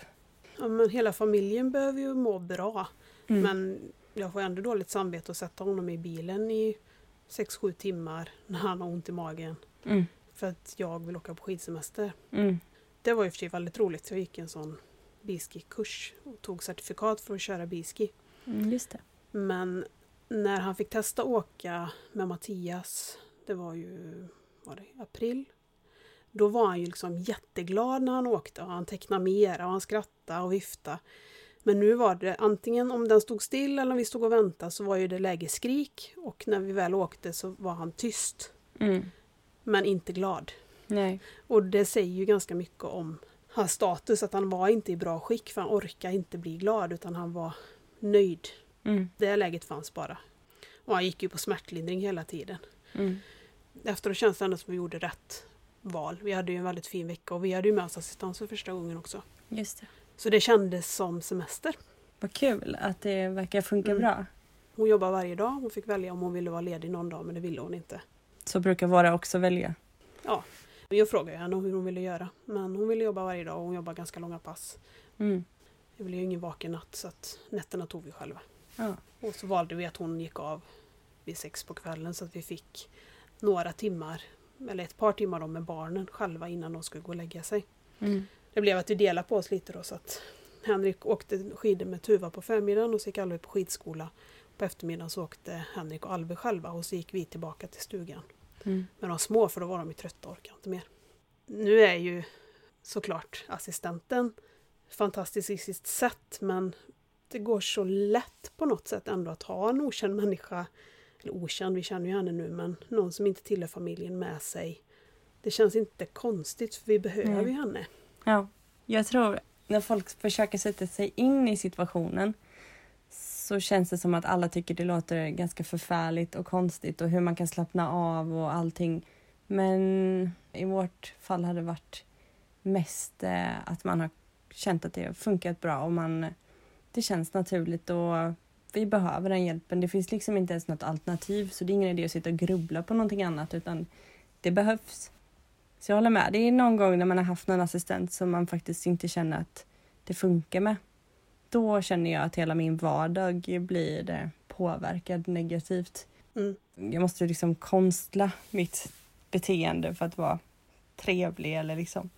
[SPEAKER 1] Ja, men hela familjen behöver ju må bra.
[SPEAKER 2] Mm.
[SPEAKER 1] Men jag får ändå dåligt samvete att sätta honom i bilen i 6-7 timmar när han har ont i magen.
[SPEAKER 2] Mm.
[SPEAKER 1] För att jag vill åka på skidsemester.
[SPEAKER 2] Mm.
[SPEAKER 1] Det var i och för sig väldigt roligt. Jag gick en sån biski-kurs och tog certifikat för att köra biski.
[SPEAKER 2] Mm, just det.
[SPEAKER 1] Men när han fick testa åka med Mattias, det var ju var det, april. Då var han ju liksom jätteglad när han åkte och han tecknade mera och han skrattade och viftade. Men nu var det antingen om den stod still eller om vi stod och väntade så var ju det läge skrik och när vi väl åkte så var han tyst.
[SPEAKER 2] Mm.
[SPEAKER 1] Men inte glad.
[SPEAKER 2] Nej.
[SPEAKER 1] Och det säger ju ganska mycket om hans status, att han var inte i bra skick för han orkade inte bli glad utan han var nöjd.
[SPEAKER 2] Mm.
[SPEAKER 1] Det läget fanns bara. Och han gick ju på smärtlindring hela tiden.
[SPEAKER 2] Mm.
[SPEAKER 1] Efteråt känns det ändå som vi gjorde rätt val. Vi hade ju en väldigt fin vecka och vi hade ju med oss assistans för första gången också.
[SPEAKER 2] Just det.
[SPEAKER 1] Så det kändes som semester.
[SPEAKER 2] Vad kul att det verkar funka
[SPEAKER 1] Mm.
[SPEAKER 2] bra.
[SPEAKER 1] Hon jobbar varje dag. Hon fick välja om hon ville vara ledig någon dag men det ville hon inte.
[SPEAKER 2] Så brukar våra också välja.
[SPEAKER 1] Jag frågade henne hur hon ville göra. Men hon ville jobba varje dag och hon jobbar ganska långa pass.
[SPEAKER 2] Mm.
[SPEAKER 1] Det blev ju ingen vaken natt så att nätterna tog vi själva.
[SPEAKER 2] Ja.
[SPEAKER 1] Och så valde vi att hon gick av vid sex på kvällen så att vi fick några timmar, eller ett par timmar då med barnen själva innan de skulle gå och lägga sig.
[SPEAKER 2] Mm.
[SPEAKER 1] Det blev att vi delade på oss lite då så att Henrik åkte skidor med Tuva på förmiddagen och så gick Alve på skidskola. På eftermiddagen så åkte Henrik och Alve själva och så gick vi tillbaka till stugan.
[SPEAKER 2] Mm.
[SPEAKER 1] med de små för då var de ju trötta och orkade inte mer. Nu är ju såklart assistenten fantastisk i sitt sätt men det går så lätt på något sätt ändå att ha en okänd människa, eller okänd, vi känner ju henne nu, men någon som inte tillhör familjen med sig. Det känns inte konstigt för vi behöver ju henne.
[SPEAKER 2] Ja, jag tror när folk försöker sätta sig in i situationen så känns det som att alla tycker det låter ganska förfärligt och konstigt och hur man kan slappna av och allting. Men i vårt fall har det varit mest eh, att man har känt att det har funkat bra och man, det känns naturligt och vi behöver den hjälpen. Det finns liksom inte ens något alternativ så det är ingen idé att sitta och grubbla på någonting annat utan det behövs. Så jag håller med. Det är någon gång när man har haft någon assistent som man faktiskt inte känner att det funkar med. Då känner jag att hela min vardag blir eh, påverkad negativt.
[SPEAKER 1] Mm.
[SPEAKER 2] Jag måste liksom konstla mitt beteende för att vara trevlig eller liksom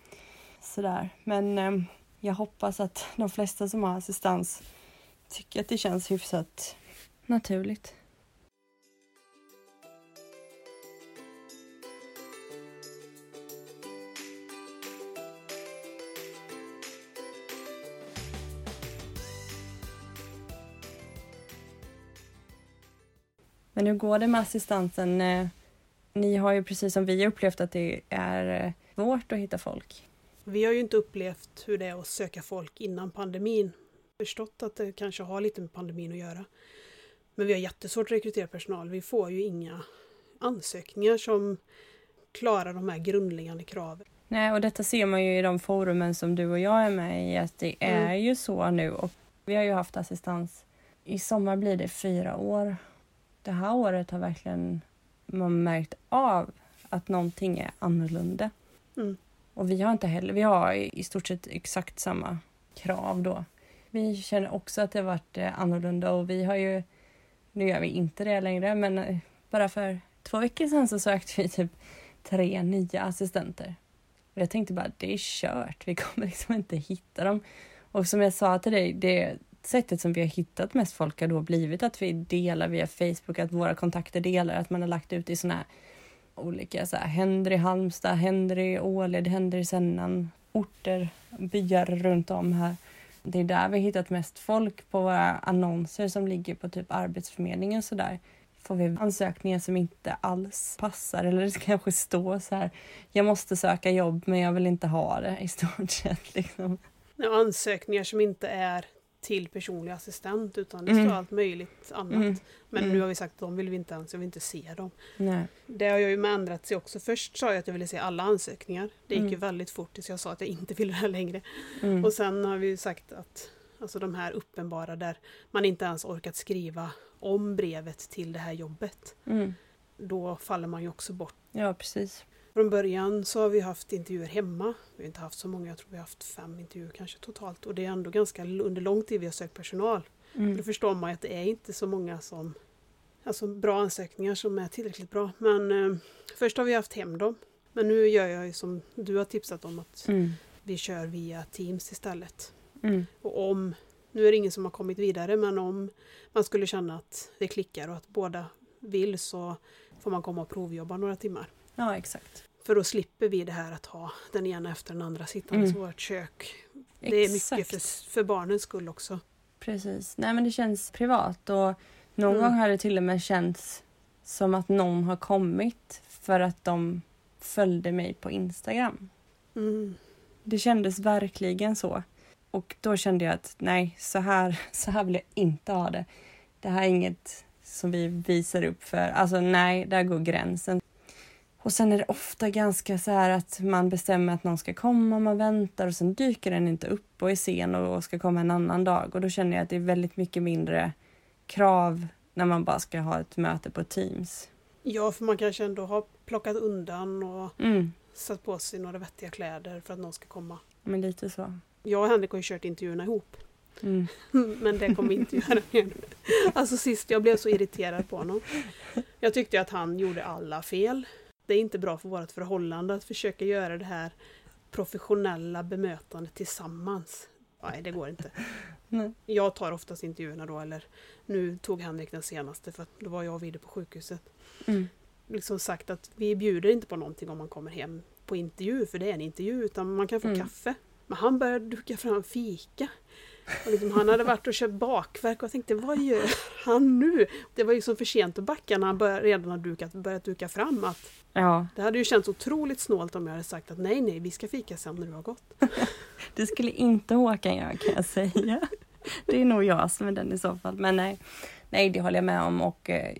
[SPEAKER 2] sådär. Men eh, jag hoppas att de flesta som har assistans tycker att det känns hyfsat naturligt. Men hur går det med assistansen? Eh, ni har ju precis som vi upplevt att det är eh, svårt att hitta folk.
[SPEAKER 1] Vi har ju inte upplevt hur det är att söka folk innan pandemin. Förstått att det kanske har lite med pandemin att göra. Men vi har jättesvårt att rekrytera personal. Vi får ju inga ansökningar som klarar de här grundläggande kraven.
[SPEAKER 2] Nej, och detta ser man ju i de forumen som du och jag är med i, att det är
[SPEAKER 1] Mm.
[SPEAKER 2] ju så nu. Och vi har ju haft assistans. I sommar blir det fyra år. Det här året har verkligen man märkt av att någonting är annorlunda.
[SPEAKER 1] Mm.
[SPEAKER 2] Och vi har inte heller, vi har i i stort sett exakt samma krav då. Vi känner också att det har varit eh, annorlunda och vi har ju, nu gör vi inte det längre, men eh, bara för två veckor sedan så sökte vi typ tre nya assistenter. Och jag tänkte bara, det är kört, vi kommer liksom inte hitta dem. Och som jag sa till dig, det sättet som vi har hittat mest folk har då blivit att vi delar via Facebook, att våra kontakter delar, att man har lagt ut i sådana här olika så här, händer i Halmstad, händer i Åled, händer i Sennan, orter, byar runt om här. Det är där vi har hittat mest folk på våra annonser som ligger på typ Arbetsförmedlingen så där. Får vi ansökningar som inte alls passar eller det kanske står så här. Jag måste söka jobb men jag vill inte ha det i stort sett liksom.
[SPEAKER 1] Ja, ansökningar som inte är till personlig assistent utan det
[SPEAKER 2] Mm.
[SPEAKER 1] står allt möjligt annat.
[SPEAKER 2] Mm.
[SPEAKER 1] Men
[SPEAKER 2] Mm.
[SPEAKER 1] nu har vi sagt att de vill vi inte ens, jag vill inte se dem.
[SPEAKER 2] Nej.
[SPEAKER 1] Det har jag ju ändrat sig också. Först sa jag att jag ville se alla ansökningar. Det gick
[SPEAKER 2] Mm.
[SPEAKER 1] ju väldigt fort tills jag sa att jag inte ville det här längre.
[SPEAKER 2] Mm.
[SPEAKER 1] Och sen har vi ju sagt att alltså de här uppenbara där man inte ens orkat skriva om brevet till det här jobbet.
[SPEAKER 2] Mm.
[SPEAKER 1] Då faller man ju också bort.
[SPEAKER 2] Ja precis.
[SPEAKER 1] Från början så har vi haft intervjuer hemma. Vi har inte haft så många, jag tror vi har haft fem intervjuer kanske totalt. Och det är ändå ganska under lång tid vi har sökt personal.
[SPEAKER 2] Mm.
[SPEAKER 1] Då förstår man att det är inte så många som Alltså bra ansökningar som är tillräckligt bra. Men eh, först har vi haft hem dem. Men nu gör jag ju som du har tipsat om att
[SPEAKER 2] Mm.
[SPEAKER 1] vi kör via Teams istället.
[SPEAKER 2] Mm.
[SPEAKER 1] Och om, nu är det ingen som har kommit vidare, men om man skulle känna att det klickar och att båda vill så får man komma och provjobba några timmar.
[SPEAKER 2] Ja exakt.
[SPEAKER 1] För då slipper vi det här att ha den ena efter den andra sittandes
[SPEAKER 2] Mm.
[SPEAKER 1] i vårt kök. Det är mycket för, för barnens skull också.
[SPEAKER 2] Precis. Nej men det känns privat och någon
[SPEAKER 1] Mm.
[SPEAKER 2] gång har det till och med känts som att någon har kommit för att de följde mig på Instagram.
[SPEAKER 1] Mm.
[SPEAKER 2] Det kändes verkligen så. Och då kände jag att nej, så här, *laughs* så här vill jag inte ha det. Det här är inget som vi visar upp för, alltså nej, där går gränsen. Och sen är det ofta ganska så här att man bestämmer att någon ska komma, man väntar och sen dyker den inte upp och är sen och ska komma en annan dag. Och då känner jag att det är väldigt mycket mindre krav när man bara ska ha ett möte på Teams.
[SPEAKER 1] Ja, för man kanske ändå har plockat undan och
[SPEAKER 2] Mm,
[SPEAKER 1] satt på sig några vettiga kläder för att någon ska komma.
[SPEAKER 2] Men lite så.
[SPEAKER 1] Jag och Henrik har ju kört intervjuerna ihop.
[SPEAKER 2] Mm. *laughs*
[SPEAKER 1] Men det kommer vi inte göra mer. Alltså sist, jag blev så irriterad på honom. Jag tyckte att han gjorde alla fel. Det är inte bra för vårt förhållande att försöka göra det här professionella bemötandet tillsammans. Nej, det går inte. *laughs*
[SPEAKER 2] Nej.
[SPEAKER 1] Jag tar oftast intervjuerna då, eller nu tog Henrik den senaste för att då var jag och Vide på sjukhuset.
[SPEAKER 2] Mm.
[SPEAKER 1] Liksom sagt att vi bjuder inte på någonting om man kommer hem på intervju, för det är en intervju, utan man kan få
[SPEAKER 2] Mm.
[SPEAKER 1] kaffe. Men han började duka fram fika. Och liksom, han hade varit och köpt bakverk och jag tänkte, vad gör han nu? Det var ju som för sent att backa när han började, redan hade dukat, börjat duka fram. Att
[SPEAKER 2] Ja,
[SPEAKER 1] det hade ju känts otroligt snålt om jag hade sagt att nej, nej, vi ska fika sen när du har gått. *laughs*
[SPEAKER 2] det skulle inte Håkan göra kan jag säga. Det är nog jag som är den i så fall. Men nej, nej det håller jag med om och eh,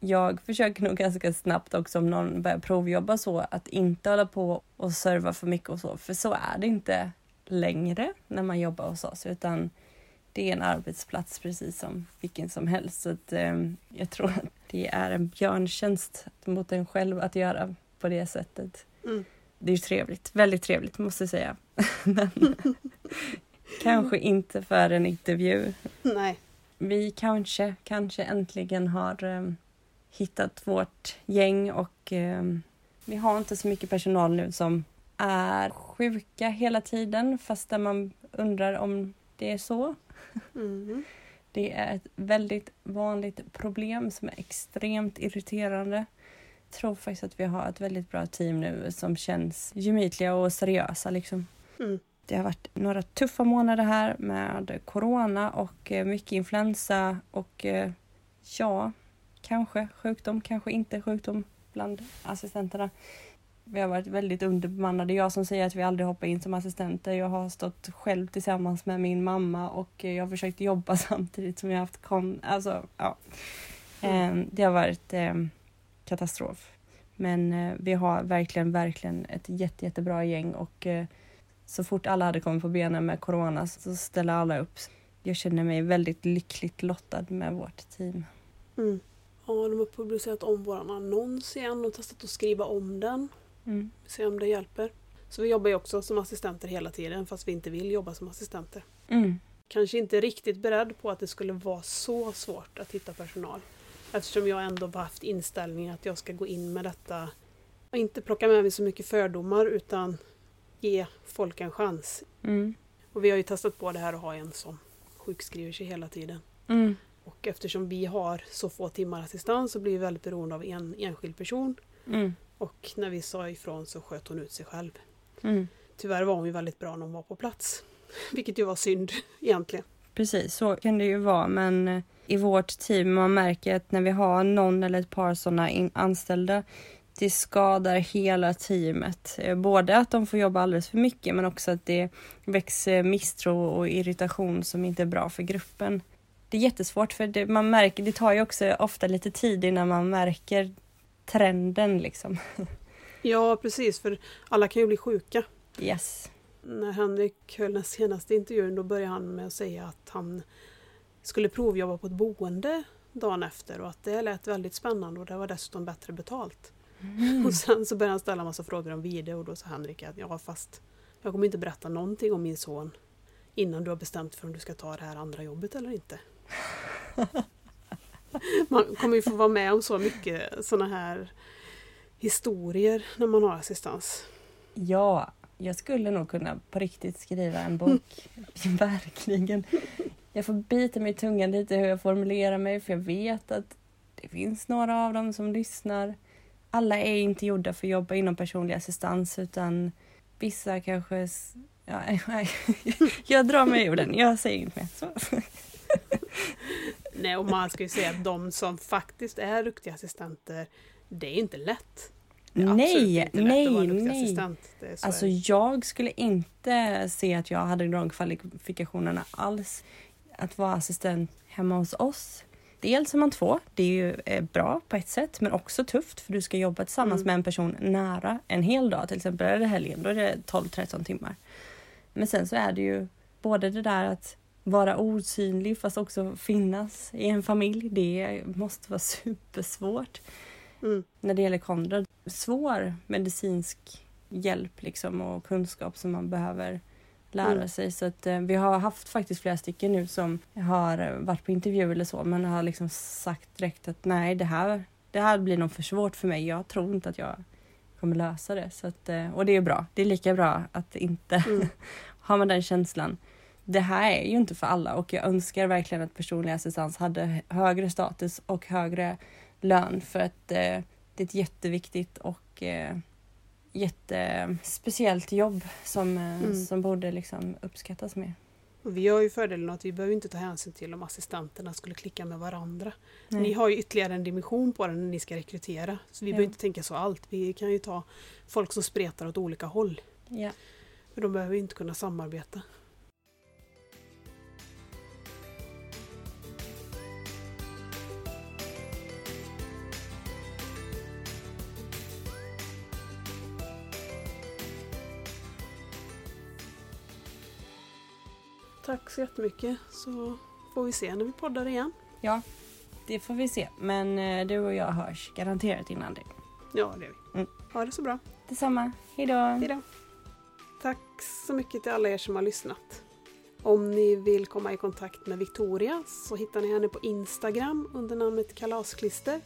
[SPEAKER 2] jag försöker nog ganska snabbt också om någon börjar provjobba så att inte hålla på och serva för mycket och så. För så är det inte längre när man jobbar hos oss utan det är en arbetsplats precis som vilken som helst. Så att, eh, jag tror att det är en björntjänst mot en själv att göra på det sättet.
[SPEAKER 1] Mm.
[SPEAKER 2] Det är trevligt, väldigt trevligt måste jag säga. *laughs* Men *laughs* kanske inte för en intervju.
[SPEAKER 1] Nej,
[SPEAKER 2] Vi kanske, kanske äntligen har eh, hittat vårt gäng och eh, vi har inte så mycket personal nu som är sjuka hela tiden fast där man undrar om det är så.
[SPEAKER 1] mm.
[SPEAKER 2] Det är ett väldigt vanligt problem som är extremt irriterande. Jag tror faktiskt att vi har ett väldigt bra team nu som känns gemytliga och seriösa. Liksom.
[SPEAKER 1] Mm.
[SPEAKER 2] Det har varit några tuffa månader här med corona och eh, mycket influensa och eh, ja, kanske sjukdom, kanske inte sjukdom bland assistenterna. Vi har varit väldigt underbemannade. Jag som säger att vi aldrig hoppar in som assistenter. Jag har stått själv tillsammans med min mamma och jag har försökt jobba *laughs* samtidigt som jag haft kon... Alltså, ja. Eh, Det har varit eh, katastrof. Men eh, vi har verkligen, verkligen ett jätte, jättebra gäng och eh, så fort alla hade kommit på benen med corona så ställde alla upp. Jag känner mig väldigt lyckligt lottad med vårt team.
[SPEAKER 1] Mm. Ja, de har publicerat om vår annons igen och testat att skriva om den.
[SPEAKER 2] Mm.
[SPEAKER 1] Se om det hjälper. Så vi jobbar ju också som assistenter hela tiden fast vi inte vill jobba som assistenter.
[SPEAKER 2] Mm.
[SPEAKER 1] Kanske inte riktigt beredd på att det skulle vara så svårt att hitta personal. Eftersom jag ändå har haft inställningen att jag ska gå in med detta och inte plocka med mig så mycket fördomar utan ge folk en chans.
[SPEAKER 2] Mm.
[SPEAKER 1] Och vi har ju testat på det här att ha en som sjukskriver sig hela tiden.
[SPEAKER 2] Mm.
[SPEAKER 1] Och eftersom vi har så få timmar assistans så blir vi väldigt beroende av en enskild person.
[SPEAKER 2] Mm.
[SPEAKER 1] Och när vi sa ifrån så sköt hon ut sig själv.
[SPEAKER 2] Mm.
[SPEAKER 1] Tyvärr var hon ju väldigt bra när hon var på plats. *laughs* Vilket ju var synd *laughs* egentligen.
[SPEAKER 2] Precis, så kan det ju vara. Men eh, i vårt team, man märker att när vi har någon eller ett par sådana anställda, det skadar hela teamet. Eh, Både att de får jobba alldeles för mycket, men också att det växer misstro och irritation som inte är bra för gruppen. Det är jättesvårt, för det, man märker, det tar ju också ofta lite tid innan man märker trenden liksom. *laughs*
[SPEAKER 1] Ja precis, för alla kan ju bli sjuka.
[SPEAKER 2] Yes.
[SPEAKER 1] När Henrik höll den senaste intervjun då började han med att säga att han skulle provjobba på ett boende dagen efter och att det lät väldigt spännande och det var dessutom bättre betalt.
[SPEAKER 2] Mm.
[SPEAKER 1] Och sen så började han ställa massa frågor om video och då sa Henrik att ja fast jag kommer inte berätta någonting om min son innan du har bestämt för om du ska ta det här andra jobbet eller inte. *laughs* Man kommer ju få vara med om så mycket sådana här historier när man har assistans.
[SPEAKER 2] Ja, jag skulle nog kunna på riktigt skriva en bok. *laughs* Verkligen. Jag får bita mig i tungan lite hur jag formulerar mig för jag vet att det finns några av dem som lyssnar. Alla är inte gjorda för att jobba inom personlig assistans utan vissa kanske... Ja, *laughs* jag drar mig ur den, jag säger inget mer. Så.
[SPEAKER 1] Nej, och man ska ju säga att de som faktiskt är duktiga assistenter, det är inte lätt. Är
[SPEAKER 2] Nej,
[SPEAKER 1] inte lätt
[SPEAKER 2] nej, nej. Alltså
[SPEAKER 1] är
[SPEAKER 2] jag skulle inte se att jag hade de kvalifikationerna alls. Att vara assistent hemma hos oss. Dels är man två, det är ju eh, bra på ett sätt men också tufft för du ska jobba tillsammans
[SPEAKER 1] Mm.
[SPEAKER 2] med en person nära en hel dag. Till exempel det helgen, då är det 12-13 timmar. Men sen så är det ju både det där att vara osynlig fast också finnas i en familj. Det måste vara supersvårt
[SPEAKER 1] Mm.
[SPEAKER 2] när det gäller Konrad. Svår medicinsk hjälp liksom och kunskap som man behöver lära
[SPEAKER 1] Mm.
[SPEAKER 2] sig. Så att, eh, vi har haft faktiskt flera stycken nu som har eh, varit på intervju eller så men har liksom sagt direkt att nej det här, det här blir nog för svårt för mig. Jag tror inte att jag kommer lösa det. Så att, eh, och det är bra. Det är lika bra att inte
[SPEAKER 1] Mm. *laughs*
[SPEAKER 2] har man den känslan. Det här är ju inte för alla och jag önskar verkligen att personlig assistans hade högre status och högre lön för att eh, det är ett jätteviktigt och eh, jättespeciellt jobb som, eh,
[SPEAKER 1] Mm.
[SPEAKER 2] som borde liksom uppskattas mer.
[SPEAKER 1] Och vi har ju fördelen att vi behöver inte ta hänsyn till om assistenterna skulle klicka med varandra.
[SPEAKER 2] Nej.
[SPEAKER 1] Ni har ju ytterligare en dimension på det när ni ska rekrytera. Så vi
[SPEAKER 2] Ja.
[SPEAKER 1] behöver inte tänka så allt. Vi kan ju ta folk som spretar åt olika håll.
[SPEAKER 2] Ja.
[SPEAKER 1] För de behöver ju inte kunna samarbeta. Tack så jättemycket så får vi se när vi poddar igen.
[SPEAKER 2] ja, det får vi se. Men eh, du och jag hörs garanterat innan det.
[SPEAKER 1] Ja, det gör vi.
[SPEAKER 2] Mm.
[SPEAKER 1] Ha det så bra.
[SPEAKER 2] Detsamma. Hej då!
[SPEAKER 1] Hejdå! Tack så mycket till alla er som har lyssnat. Om ni vill komma i kontakt med Victoria så hittar ni henne på Instagram under namnet Kalasklister.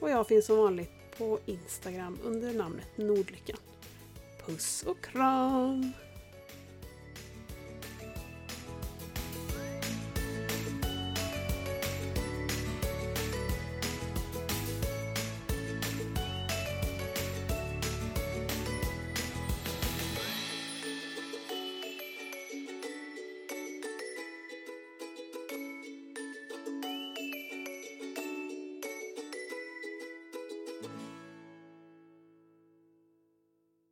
[SPEAKER 1] Och jag finns som vanligt på Instagram under namnet Nordlyckan. Puss och kram!